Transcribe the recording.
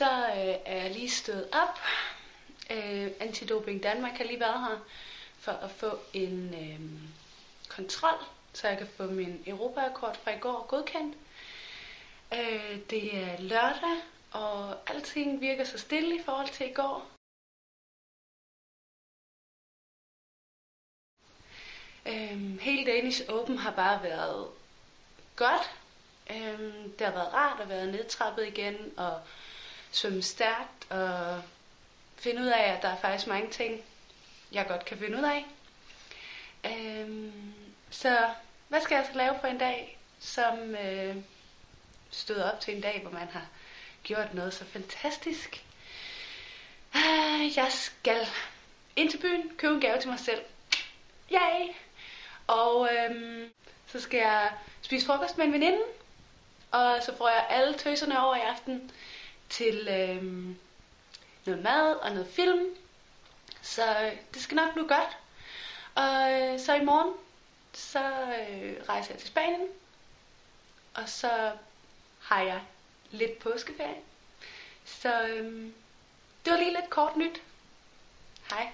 så øh, er jeg lige stået op. Øh, Antidoping Danmark har lige været her for at få en øh, kontrol, så jeg kan få min Europa-kort fra i går godkendt. Øh, det er lørdag, og alting virker så stille i forhold til i går. Øhm, hele Danish Open har bare været godt. Øhm, det har været rart at være nedtrappet igen og svømme stærkt og finde ud af, at der er faktisk mange ting, jeg godt kan finde ud af. Øhm, så hvad skal jeg så lave på en dag, som øh, stod op til en dag, hvor man har gjort noget så fantastisk? Øh, jeg skal ind til byen, købe en gave til mig selv. Yay! Og øhm, så skal jeg spise frokost med en veninde, og så får jeg alle tøserne over i aften til øh, noget mad og noget film. Så øh, det skal nok blive godt. Og øh, så i morgen, så øh, rejser jeg til Spanien. Og så har jeg lidt påskeferie. Så øh, det var lige lidt kort nyt. Hej.